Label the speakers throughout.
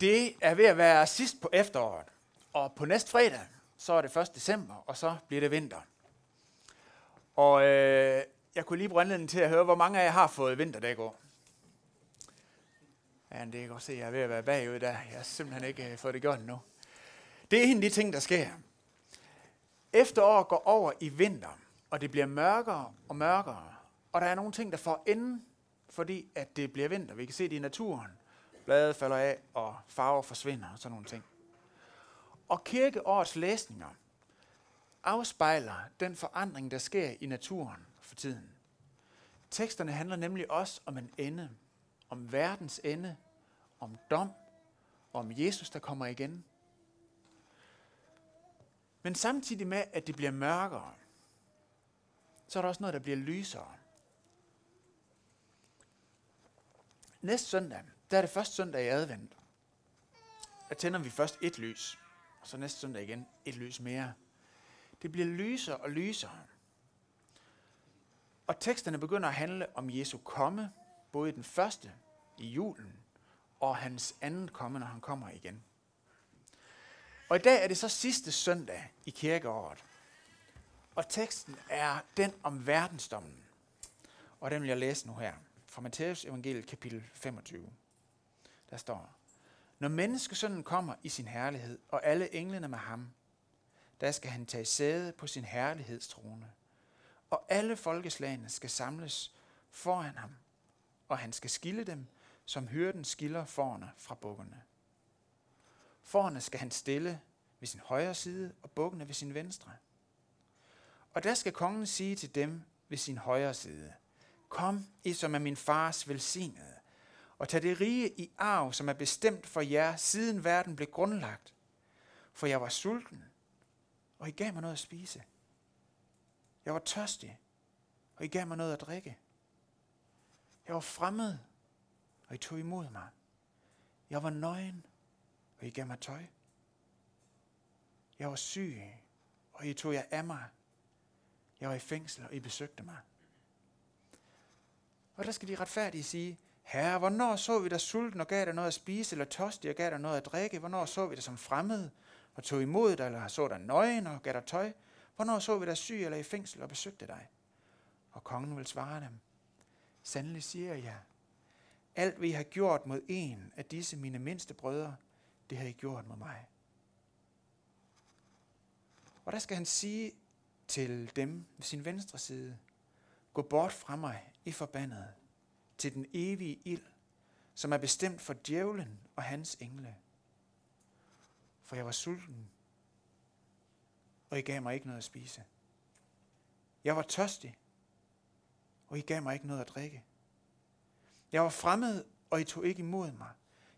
Speaker 1: Det er ved at være sidst på efteråret, og på næste fredag, så er det 1. december, og så bliver det vinter. Og øh, jeg kunne lige bruge anledning til at høre, hvor mange af jer har fået vinterdæk over. Ja, det kan godt se, at jeg er ved at være bagud der. Jeg har simpelthen ikke øh, fået det gjort endnu. Det er en af de ting, der sker. Efteråret går over i vinter, og det bliver mørkere og mørkere. Og der er nogle ting, der får enden, fordi at det bliver vinter. Vi kan se det i naturen. Blade falder af, og farver forsvinder og sådan nogle ting. Og kirkeårets læsninger afspejler den forandring, der sker i naturen for tiden. Teksterne handler nemlig også om en ende, om verdens ende, om dom, om Jesus, der kommer igen. Men samtidig med, at det bliver mørkere, så er der også noget, der bliver lysere. Næste søndag, der er det første søndag i advent. Der tænder vi først et lys, og så næste søndag igen et lys mere. Det bliver lysere og lysere. Og teksterne begynder at handle om Jesu komme, både den første i julen, og hans anden komme, når han kommer igen. Og i dag er det så sidste søndag i kirkeåret. Og teksten er den om verdensdommen. Og den vil jeg læse nu her fra Matthæus evangeliet kapitel 25. Der står, Når menneskesønnen kommer i sin herlighed, og alle englene med ham, der skal han tage sæde på sin herlighedstrone. Og alle folkeslagene skal samles foran ham, og han skal skille dem, som hyrden skiller forerne fra bukkerne. Forerne skal han stille ved sin højre side, og bukkene ved sin venstre. Og der skal kongen sige til dem ved sin højre side, Kom, I som er min fars velsignede, og tage det rige i arv, som er bestemt for jer, siden verden blev grundlagt. For jeg var sulten, og I gav mig noget at spise. Jeg var tørstig, og I gav mig noget at drikke. Jeg var fremmed, og I tog imod mig. Jeg var nøgen, og I gav mig tøj. Jeg var syg, og I tog jer af mig. Jeg var i fængsel, og I besøgte mig. Og der skal de retfærdige sige, Herre, hvornår så vi dig sulten og gav dig noget at spise, eller tørstig og gav dig noget at drikke? Hvornår så vi dig som fremmed og tog imod dig, eller så dig nøgen og gav dig tøj? Hvornår så vi dig syg eller i fængsel og besøgte dig? Og kongen vil svare dem, Sandelig siger jeg, alt hvad I har gjort mod en af disse mine mindste brødre, det har I gjort mod mig. Og der skal han sige til dem ved sin venstre side, Gå bort fra mig, I forbandede, til den evige ild, som er bestemt for djævlen og hans engle. For jeg var sulten, og I gav mig ikke noget at spise. Jeg var tørstig, og I gav mig ikke noget at drikke. Jeg var fremmed, og I tog ikke imod mig.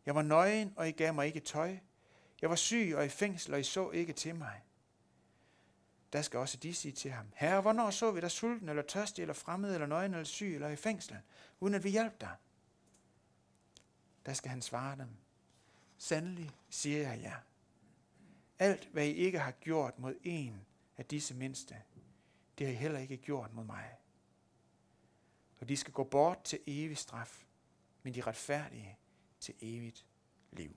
Speaker 1: Jeg var nøgen, og I gav mig ikke tøj. Jeg var syg og i fængsel, og I så ikke til mig der skal også de sige til ham, Herre, hvornår så vi dig sulten, eller tørstig, eller fremmed, eller nøgen, eller syg, eller i fængsel, uden at vi hjalp dig? Der skal han svare dem, Sandelig siger jeg jer, alt hvad I ikke har gjort mod en af disse mindste, det har I heller ikke gjort mod mig. Og de skal gå bort til evig straf, men de retfærdige til evigt liv.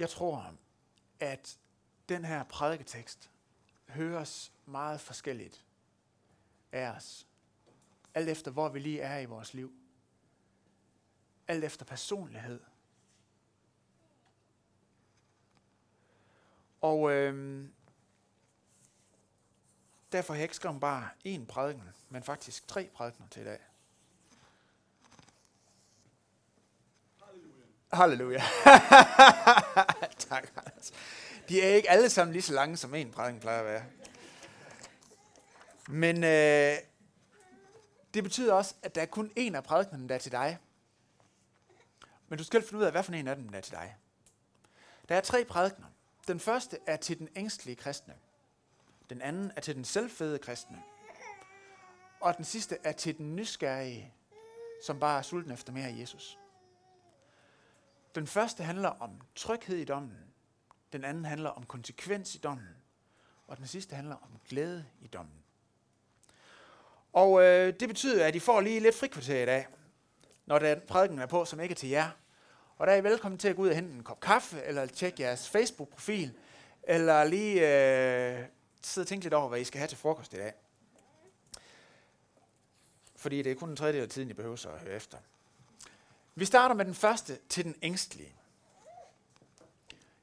Speaker 1: Jeg tror, at den her prædiketekst høres meget forskelligt af os. Alt efter, hvor vi lige er i vores liv. Alt efter personlighed. Og øhm, derfor har jeg ikke skrevet bare én prædiken, men faktisk tre prædikener til i dag. Halleluja. tak, Anders. Altså. De er ikke alle sammen lige så lange, som en prædiken plejer at være. Men øh, det betyder også, at der er kun en af prædikenerne, der er til dig. Men du skal finde ud af, hvad for en af dem der er til dig. Der er tre prædikener. Den første er til den ængstlige kristne. Den anden er til den selvfede kristne. Og den sidste er til den nysgerrige, som bare er sulten efter mere af Jesus. Den første handler om tryghed i dommen. Den anden handler om konsekvens i dommen. Og den sidste handler om glæde i dommen. Og øh, det betyder, at I får lige lidt frikvarter i dag, når den prædiken er på, som ikke er til jer. Og der er I velkommen til at gå ud og hente en kop kaffe, eller tjekke jeres Facebook-profil, eller lige øh, sidde og tænke lidt over, hvad I skal have til frokost i dag. Fordi det er kun en tredjedel af tiden, I behøver at høre efter. Vi starter med den første til den ængstlige.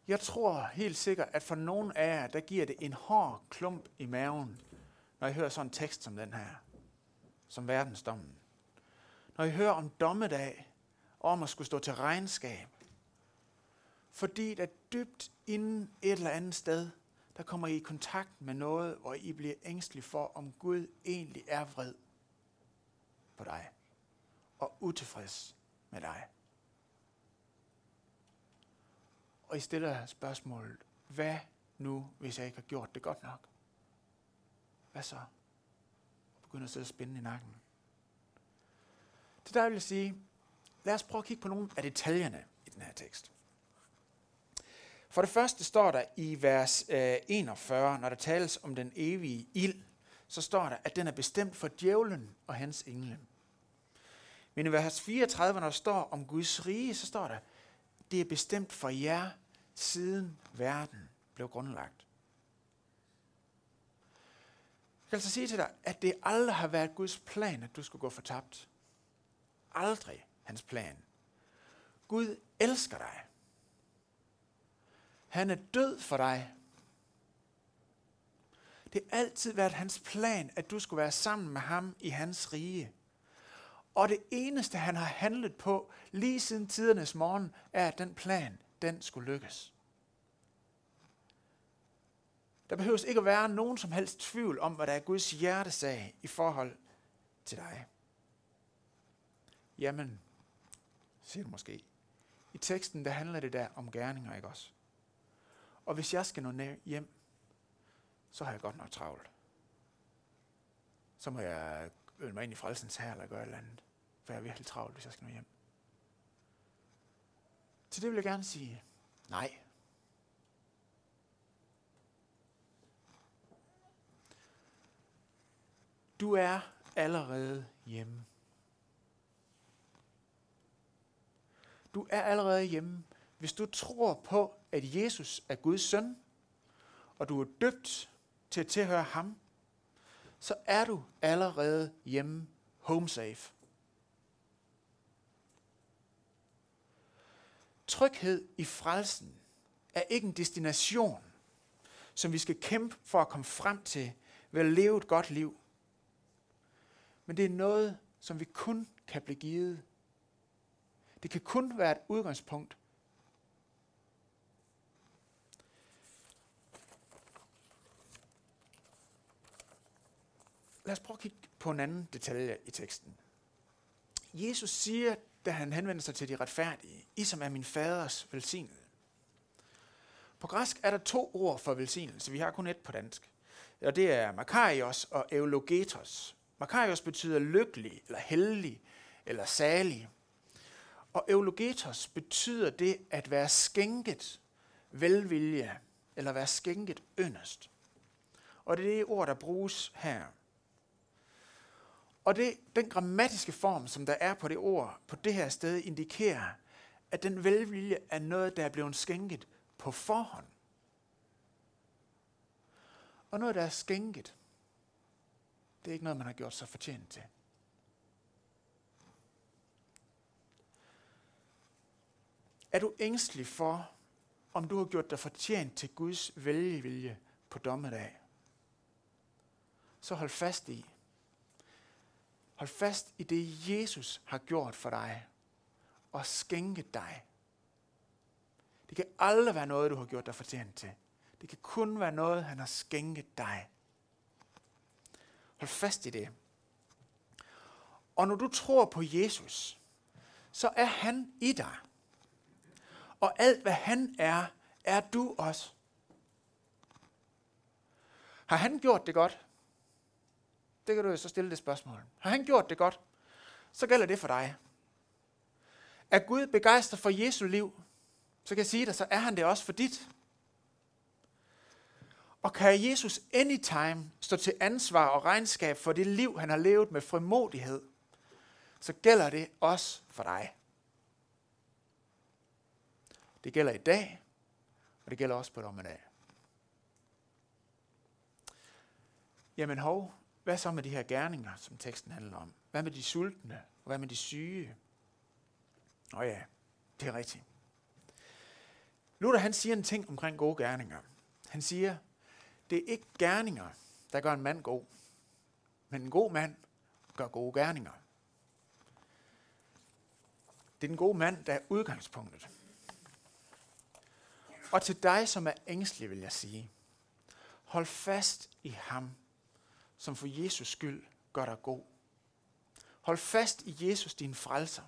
Speaker 1: Jeg tror helt sikkert, at for nogen af jer, der giver det en hård klump i maven, når I hører sådan en tekst som den her, som verdensdommen. Når I hører om dommedag, og om at skulle stå til regnskab. Fordi der dybt inden et eller andet sted, der kommer I i kontakt med noget, hvor I bliver ængstelig for, om Gud egentlig er vred på dig og utilfreds med dig. Og I stiller spørgsmålet, hvad nu, hvis jeg ikke har gjort det godt nok? Hvad så? Og begynder at sidde og spænde i nakken. Det dig vil jeg sige, lad os prøve at kigge på nogle af detaljerne i den her tekst. For det første står der i vers øh, 41, når der tales om den evige ild, så står der, at den er bestemt for djævlen og hans engle. Men i vers 34, når der står om Guds rige, så står der, det er bestemt for jer, siden verden blev grundlagt. Jeg kan altså sige til dig, at det aldrig har været Guds plan, at du skulle gå fortabt. Aldrig hans plan. Gud elsker dig. Han er død for dig. Det har altid været hans plan, at du skulle være sammen med ham i hans rige. Og det eneste, han har handlet på lige siden tidernes morgen, er, at den plan, den skulle lykkes. Der behøves ikke at være nogen som helst tvivl om, hvad der er Guds hjertesag i forhold til dig. Jamen, siger du måske. I teksten, der handler det der om gerninger, ikke også? Og hvis jeg skal nå hjem, så har jeg godt nok travlt. Så må jeg øve mig ind i frelsens her eller gøre et eller andet. For jeg er virkelig travlt, hvis jeg skal nå hjem. Til det vil jeg gerne sige, nej. Du er allerede hjemme. Du er allerede hjemme, hvis du tror på, at Jesus er Guds søn, og du er døbt til at tilhøre ham, så er du allerede hjemme, home safe. Tryghed i frelsen er ikke en destination, som vi skal kæmpe for at komme frem til ved at leve et godt liv. Men det er noget, som vi kun kan blive givet. Det kan kun være et udgangspunkt. Lad os prøve at kigge på en anden detalje i teksten. Jesus siger, da han henvender sig til de retfærdige, I som er min faders velsignede. På græsk er der to ord for velsignelse. Vi har kun et på dansk. Og det er makarios og eulogetos. Makarios betyder lykkelig, eller heldig, eller salig. Og eulogetos betyder det at være skænket velvilje, eller være skænket yndest. Og det er det ord, der bruges her. Og det, den grammatiske form, som der er på det ord, på det her sted, indikerer, at den velvilje er noget, der er blevet skænket på forhånd. Og noget, der er skænket, det er ikke noget, man har gjort sig fortjent til. Er du ængstelig for, om du har gjort dig fortjent til Guds velvilje på dommedag? Så hold fast i, Hold fast i det, Jesus har gjort for dig og skænket dig. Det kan aldrig være noget, du har gjort dig fortjent til. Det kan kun være noget, han har skænket dig. Hold fast i det. Og når du tror på Jesus, så er han i dig. Og alt hvad han er, er du også. Har han gjort det godt? Det kan du jo så stille det spørgsmål. Har han gjort det godt? Så gælder det for dig. Er Gud begejstret for Jesu liv, så kan jeg sige dig, så er han det også for dit. Og kan Jesus anytime stå til ansvar og regnskab for det liv, han har levet med frimodighed, så gælder det også for dig. Det gælder i dag, og det gælder også på dommedag. Jamen hov, hvad så med de her gerninger, som teksten handler om? Hvad med de sultne? Hvad med de syge? Nå ja, det er rigtigt. Luther han siger en ting omkring gode gerninger. Han siger, det er ikke gerninger, der gør en mand god, men en god mand gør gode gerninger. Det er den gode mand, der er udgangspunktet. Og til dig, som er ængstelig, vil jeg sige, hold fast i ham, som for Jesus skyld gør dig god. Hold fast i Jesus, din frelser.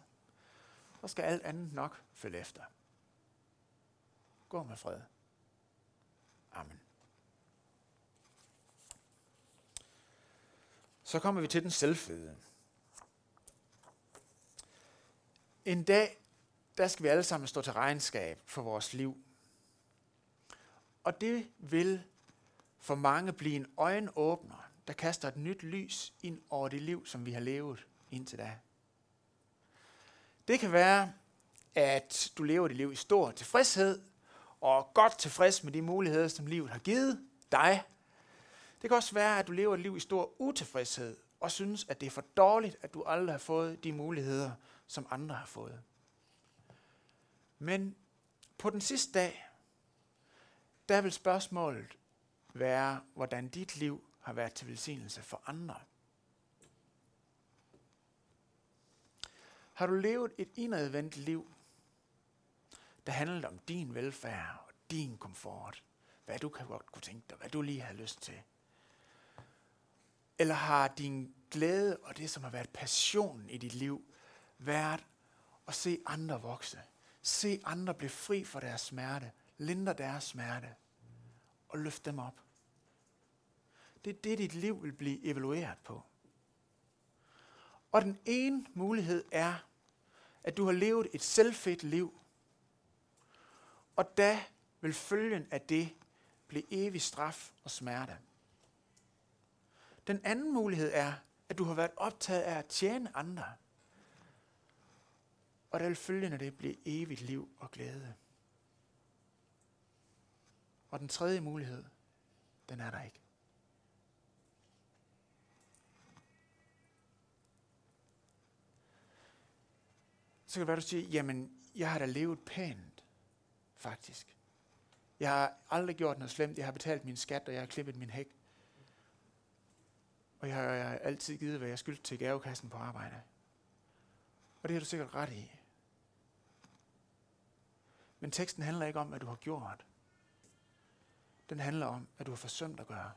Speaker 1: Så skal alt andet nok følge efter. Gå med fred. Amen. Så kommer vi til den selvfede. En dag, der skal vi alle sammen stå til regnskab for vores liv. Og det vil for mange blive en øjenåbner, der kaster et nyt lys ind over det liv, som vi har levet indtil da. Det kan være, at du lever dit liv i stor tilfredshed, og godt tilfreds med de muligheder, som livet har givet dig. Det kan også være, at du lever et liv i stor utilfredshed, og synes, at det er for dårligt, at du aldrig har fået de muligheder, som andre har fået. Men på den sidste dag, der vil spørgsmålet være, hvordan dit liv har været til velsignelse for andre. Har du levet et indadvendt liv, der handlede om din velfærd og din komfort, hvad du kan godt kunne tænke dig, hvad du lige har lyst til? Eller har din glæde og det, som har været passionen i dit liv, været at se andre vokse? Se andre blive fri for deres smerte, lindre deres smerte og løfte dem op. Det er det, dit liv vil blive evalueret på. Og den ene mulighed er, at du har levet et selvfedt liv, og da vil følgen af det blive evig straf og smerte. Den anden mulighed er, at du har været optaget af at tjene andre, og der vil følgen af det blive evigt liv og glæde. Og den tredje mulighed, den er der ikke. Så kan det være, du siger, jamen, jeg har da levet pænt, faktisk. Jeg har aldrig gjort noget slemt. Jeg har betalt min skat, og jeg har klippet min hæk. Og jeg har, jeg har altid givet, hvad jeg skyldte til gavekassen på arbejde. Og det har du sikkert ret i. Men teksten handler ikke om, hvad du har gjort. Den handler om, at du har forsømt at gøre.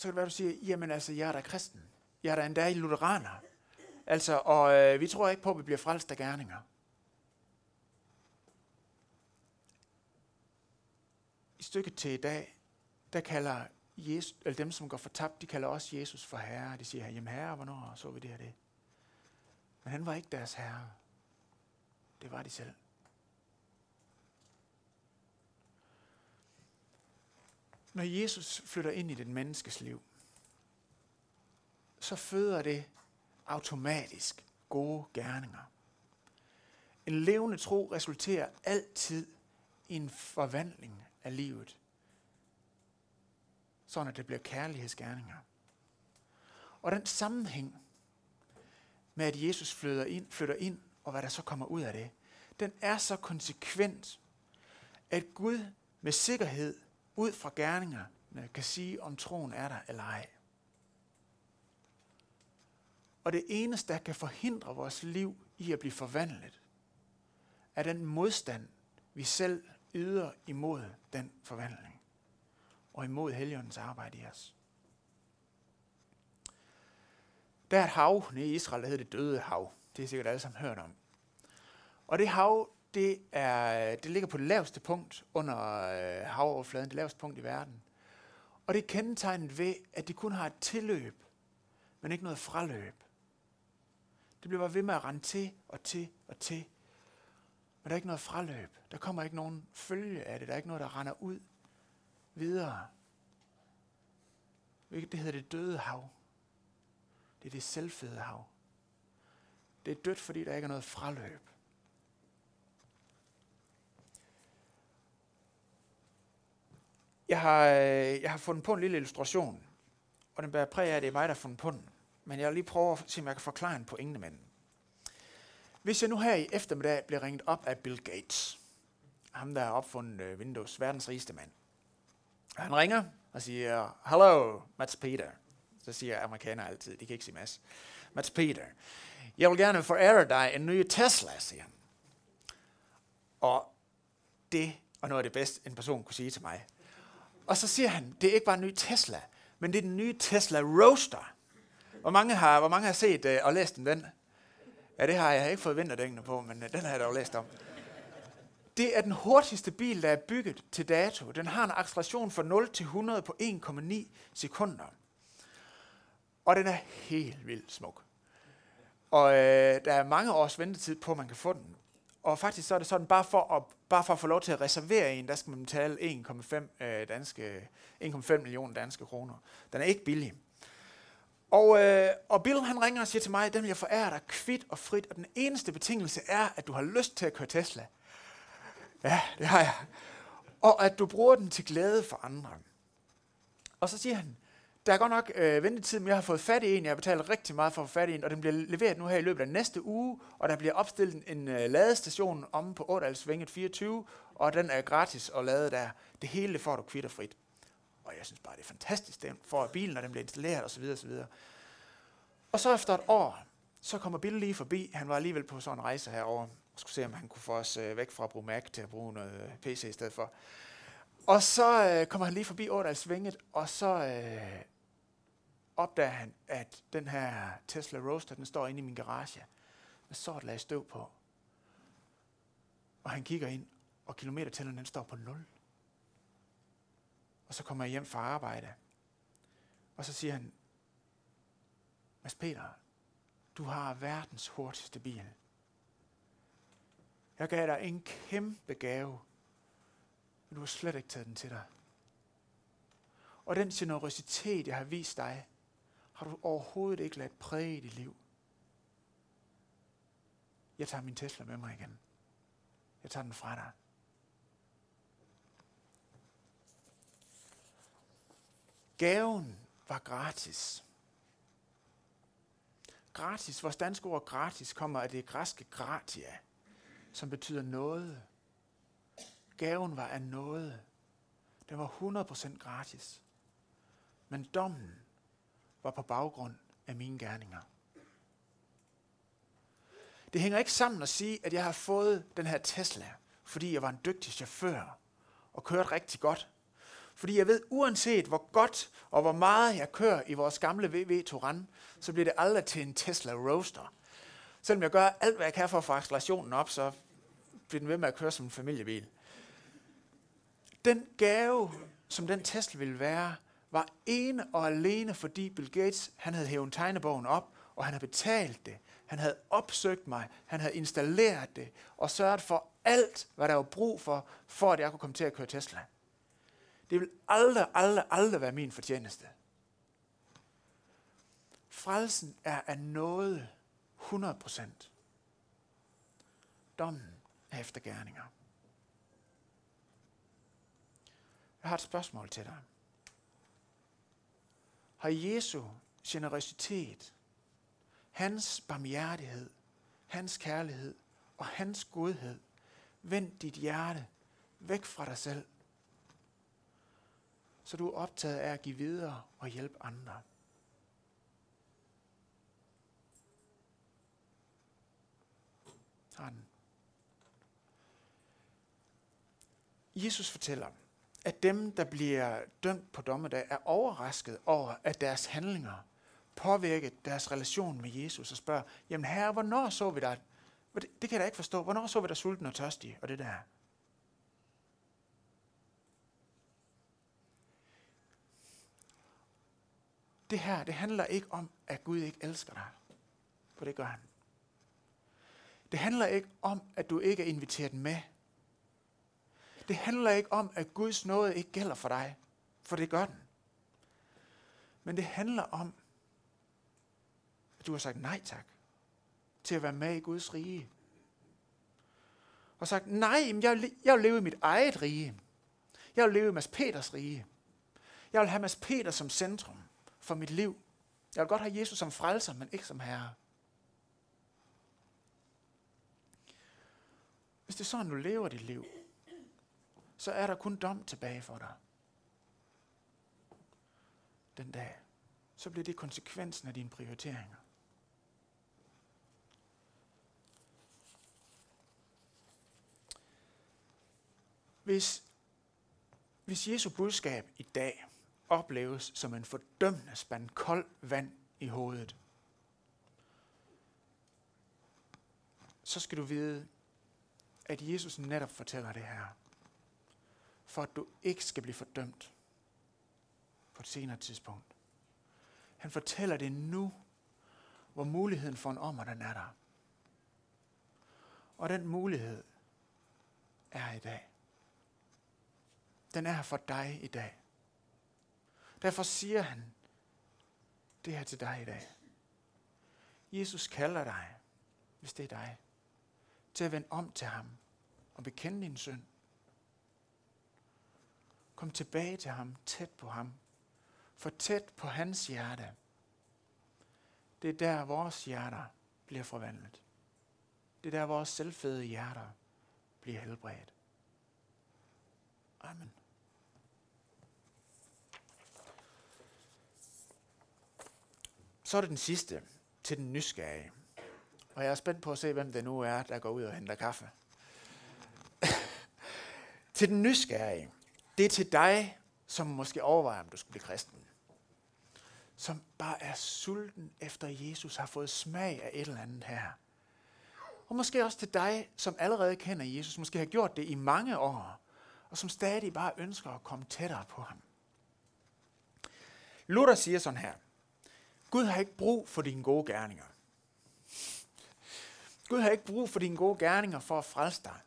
Speaker 1: Så kan det være, du siger, jamen altså, jeg er da kristen. Jeg er da endda i lutheraner. Altså, og øh, vi tror ikke på, at vi bliver frelst af gerninger. I stykket til i dag, der kalder Jesus, eller dem, som går fortabt, de kalder også Jesus for herre. De siger, jamen herre, hvornår så vi det her det? Men han var ikke deres herre. Det var de selv. Når Jesus flytter ind i det menneskes liv, så føder det automatisk gode gerninger. En levende tro resulterer altid i en forvandling af livet, sådan at det bliver kærlighedsgerninger. Og den sammenhæng med, at Jesus flytter ind, flytter ind, og hvad der så kommer ud af det, den er så konsekvent, at Gud med sikkerhed ud fra gerningerne kan sige, om troen er der eller ej. Og det eneste, der kan forhindre vores liv i at blive forvandlet, er den modstand, vi selv yder imod den forvandling. Og imod Helligåndens arbejde i os. Der er et hav nede i Israel, der hedder det døde hav. Det er sikkert alle sammen hørt om. Og det hav, det, er, det ligger på det laveste punkt under øh, havoverfladen, det laveste punkt i verden. Og det er kendetegnet ved, at det kun har et tilløb, men ikke noget fraløb. Det bliver bare ved med at rende til og til og til. Men der er ikke noget fraløb. Der kommer ikke nogen følge af det. Der er ikke noget, der render ud videre. Det hedder det døde hav. Det er det selvfede hav. Det er dødt, fordi der ikke er noget fraløb. Jeg har, øh, jeg har fundet på en lille illustration, og den bærer præg af, at det er mig, der har fundet på den. Men jeg vil lige prøve at se, om jeg kan forklare den på ingen mænd. Hvis jeg nu her i eftermiddag bliver ringet op af Bill Gates, ham der har opfundet øh, Windows, verdens rigeste mand. Han ringer og siger, Hello, Mats Peter. Så siger amerikanere altid, de kan ikke sige Mads. Mats Peter, jeg vil gerne forære dig en ny Tesla, siger han. Og det og noget af det bedste, en person kunne sige til mig. Og så siger han, det er ikke bare en ny Tesla, men det er den nye Tesla Roadster. Hvor mange har, hvor mange har set uh, og læst den? den? Ja, det har jeg ikke fået vinterdækkene på, men uh, den har jeg dog læst om. Det er den hurtigste bil, der er bygget til dato. Den har en acceleration fra 0 til 100 på 1,9 sekunder. Og den er helt vildt smuk. Og øh, der er mange års ventetid på, at man kan få den. Og faktisk så er det sådan, bare for at, bare for at få lov til at reservere en, der skal man betale 1,5 øh, danske, 1,5 millioner danske kroner. Den er ikke billig. Og, øh, og Bill han ringer og siger til mig, den vil jeg forære dig kvidt og frit, og den eneste betingelse er, at du har lyst til at køre Tesla. Ja, det har jeg. Og at du bruger den til glæde for andre. Og så siger han, der er godt nok øh, ventetid, men jeg har fået fat i en. Jeg har betalt rigtig meget for at få fat i en, og den bliver leveret nu her i løbet af næste uge, og der bliver opstillet en øh, ladestation om på Årdalsvænget 24, og den er gratis at lade der. Det hele får du kvitterfrit. Og jeg synes bare, det er fantastisk, den får bilen, når den bliver installeret osv. osv. Og så efter et år, så kommer Bill lige forbi. Han var alligevel på sådan en rejse herover og skulle se, om han kunne få os øh, væk fra at bruge Mac til at bruge noget PC i stedet for. Og så øh, kommer han lige forbi Årdalsvinget, og så øh, opdager han, at den her Tesla Roadster, den står inde i min garage med sort lag støv på. Og han kigger ind, og kilometertælleren den står på 0. Og så kommer jeg hjem fra arbejde. Og så siger han, Mads Peter, du har verdens hurtigste bil. Jeg gav dig en kæmpe gave, men du har slet ikke taget den til dig. Og den generositet, jeg har vist dig, har du overhovedet ikke ladt præge dit liv. Jeg tager min Tesla med mig igen. Jeg tager den fra dig. Gaven var gratis. Gratis, vores danske ord gratis kommer af det græske gratia, som betyder noget. Gaven var af noget. Den var 100% gratis. Men dommen var på baggrund af mine gerninger. Det hænger ikke sammen at sige, at jeg har fået den her Tesla, fordi jeg var en dygtig chauffør og kørte rigtig godt. Fordi jeg ved, uanset hvor godt og hvor meget jeg kører i vores gamle VW Touran, så bliver det aldrig til en Tesla Roadster. Selvom jeg gør alt, hvad jeg kan for at få accelerationen op, så bliver den ved med at køre som en familiebil. Den gave, som den Tesla ville være, var ene og alene, fordi Bill Gates han havde hævet tegnebogen op, og han havde betalt det. Han havde opsøgt mig, han havde installeret det, og sørget for alt, hvad der var brug for, for at jeg kunne komme til at køre Tesla. Det vil aldrig, aldrig, aldrig være min fortjeneste. Frelsen er af noget 100%. Dommen er efter gerninger. Jeg har et spørgsmål til dig har Jesu generøsitet, hans barmhjertighed, hans kærlighed og hans godhed vendt dit hjerte væk fra dig selv, så du er optaget af at give videre og hjælpe andre. Har den. Jesus fortæller, at dem, der bliver dømt på dommedag, er overrasket over, at deres handlinger påvirket deres relation med Jesus og spørger, jamen herre, hvornår så vi dig? Det, det kan jeg da ikke forstå. Hvornår så vi dig sulten og tørstig og det der? Det her, det handler ikke om, at Gud ikke elsker dig. For det gør han. Det handler ikke om, at du ikke er inviteret med. Det handler ikke om, at Guds nåde ikke gælder for dig, for det gør den. Men det handler om, at du har sagt nej tak til at være med i Guds rige. Og sagt, nej, jeg vil, jeg vil leve i mit eget rige. Jeg vil leve i Mads Peters rige. Jeg vil have Mads Peter som centrum for mit liv. Jeg vil godt have Jesus som frelser, men ikke som herre. Hvis det er sådan, du lever dit liv, så er der kun dom tilbage for dig. Den dag. Så bliver det konsekvensen af dine prioriteringer. Hvis, hvis Jesu budskab i dag opleves som en fordømmende spand kold vand i hovedet, så skal du vide, at Jesus netop fortæller det her, for at du ikke skal blive fordømt på et senere tidspunkt. Han fortæller det nu, hvor muligheden for en ommer, den er der. Og den mulighed er i dag. Den er her for dig i dag. Derfor siger han det her til dig i dag. Jesus kalder dig, hvis det er dig, til at vende om til ham og bekende din synd. Kom tilbage til ham, tæt på ham. For tæt på hans hjerte. Det er der, vores hjerter bliver forvandlet. Det er der, vores selvfede hjerter bliver helbredt. Amen. Så er det den sidste, til den nysgerrige. Og jeg er spændt på at se, hvem det nu er, der går ud og henter kaffe. til den nysgerrige. Det er til dig, som måske overvejer, om du skal blive kristen. Som bare er sulten efter Jesus, har fået smag af et eller andet her. Og måske også til dig, som allerede kender Jesus, måske har gjort det i mange år, og som stadig bare ønsker at komme tættere på ham. Luther siger sådan her. Gud har ikke brug for dine gode gerninger. Gud har ikke brug for dine gode gerninger for at frelse dig.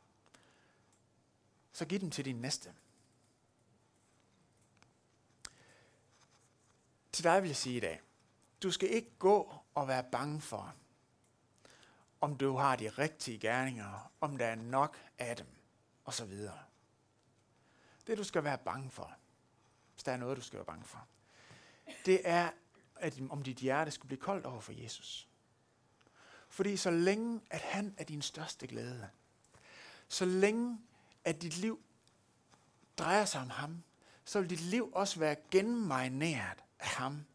Speaker 1: Så giv dem til din næste. Til dig vil jeg sige i dag, du skal ikke gå og være bange for, om du har de rigtige gerninger, om der er nok af dem, osv. Det du skal være bange for, hvis der er noget, du skal være bange for, det er, at om dit hjerte skulle blive koldt over for Jesus. Fordi så længe, at han er din største glæde, så længe, at dit liv drejer sig om ham, så vil dit liv også være genmarineret af ham.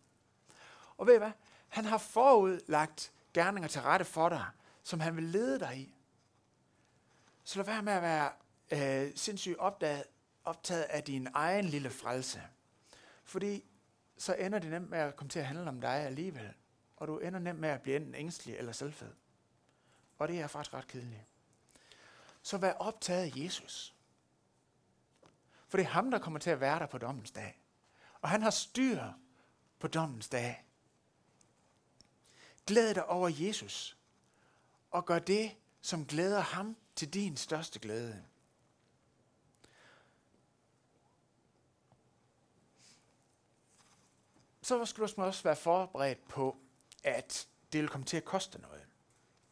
Speaker 1: Og ved I hvad? Han har forudlagt gerninger til rette for dig, som han vil lede dig i. Så lad være med at være øh, sindssygt opdaget, optaget af din egen lille frelse. Fordi så ender det nemt med at komme til at handle om dig alligevel. Og du ender nemt med at blive enten ængstelig eller selvfed. Og det er faktisk ret kedeligt. Så vær optaget af Jesus. For det er ham, der kommer til at være der på dommens dag. Og han har styr på dommens dag. Glæd dig over Jesus. Og gør det, som glæder ham til din største glæde. så skal du også være forberedt på, at det vil komme til at koste noget.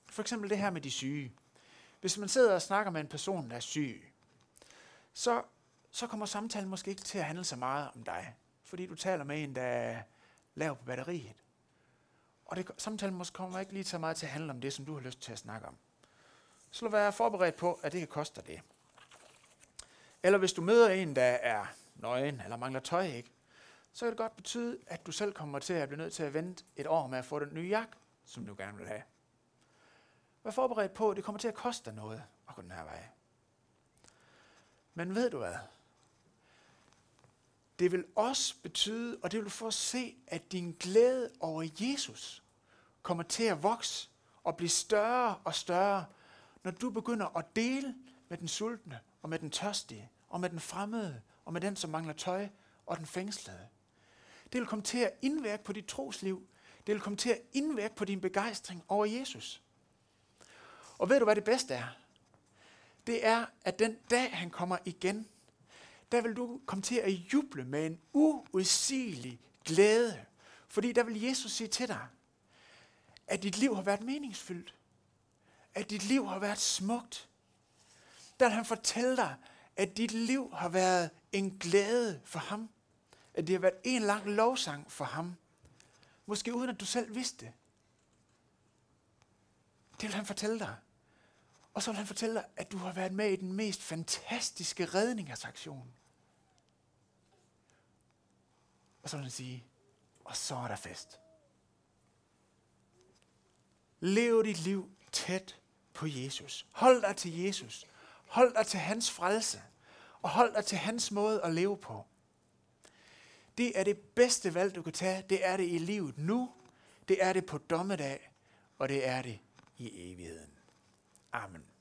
Speaker 1: For eksempel det her med de syge. Hvis man sidder og snakker med en person, der er syg, så, så kommer samtalen måske ikke til at handle så meget om dig, fordi du taler med en, der lav på batteriet. Og det, samtalen måske kommer ikke lige så meget til at handle om det, som du har lyst til at snakke om. Så lad være forberedt på, at det kan koste dig det. Eller hvis du møder en, der er nøgen eller mangler tøj, ikke? så kan det godt betyde, at du selv kommer til at blive nødt til at vente et år med at få den nye jakke, som du gerne vil have. Vær forberedt på, at det kommer til at koste dig noget at gå den her vej. Men ved du hvad? Det vil også betyde, og det vil du få at se, at din glæde over Jesus kommer til at vokse og blive større og større, når du begynder at dele med den sultne og med den tørstige og med den fremmede og med den, som mangler tøj og den fængslede. Det vil komme til at indvirke på dit trosliv. Det vil komme til at indvirke på din begejstring over Jesus. Og ved du, hvad det bedste er? Det er, at den dag, han kommer igen, der vil du komme til at juble med en uudsigelig glæde. Fordi der vil Jesus sige til dig, at dit liv har været meningsfyldt. At dit liv har været smukt. Der vil han fortælle dig, at dit liv har været en glæde for ham. At det har været en lang lovsang for ham. Måske uden at du selv vidste det. Det vil han fortælle dig. Og så vil han fortælle dig, at du har været med i den mest fantastiske redningsaktion. Og så vil han sige, og så er der fest. Lev dit liv tæt på Jesus. Hold dig til Jesus. Hold dig til hans frelse. Og hold dig til hans måde at leve på. Det er det bedste valg, du kan tage. Det er det i livet nu. Det er det på dommedag. Og det er det i evigheden. Amen.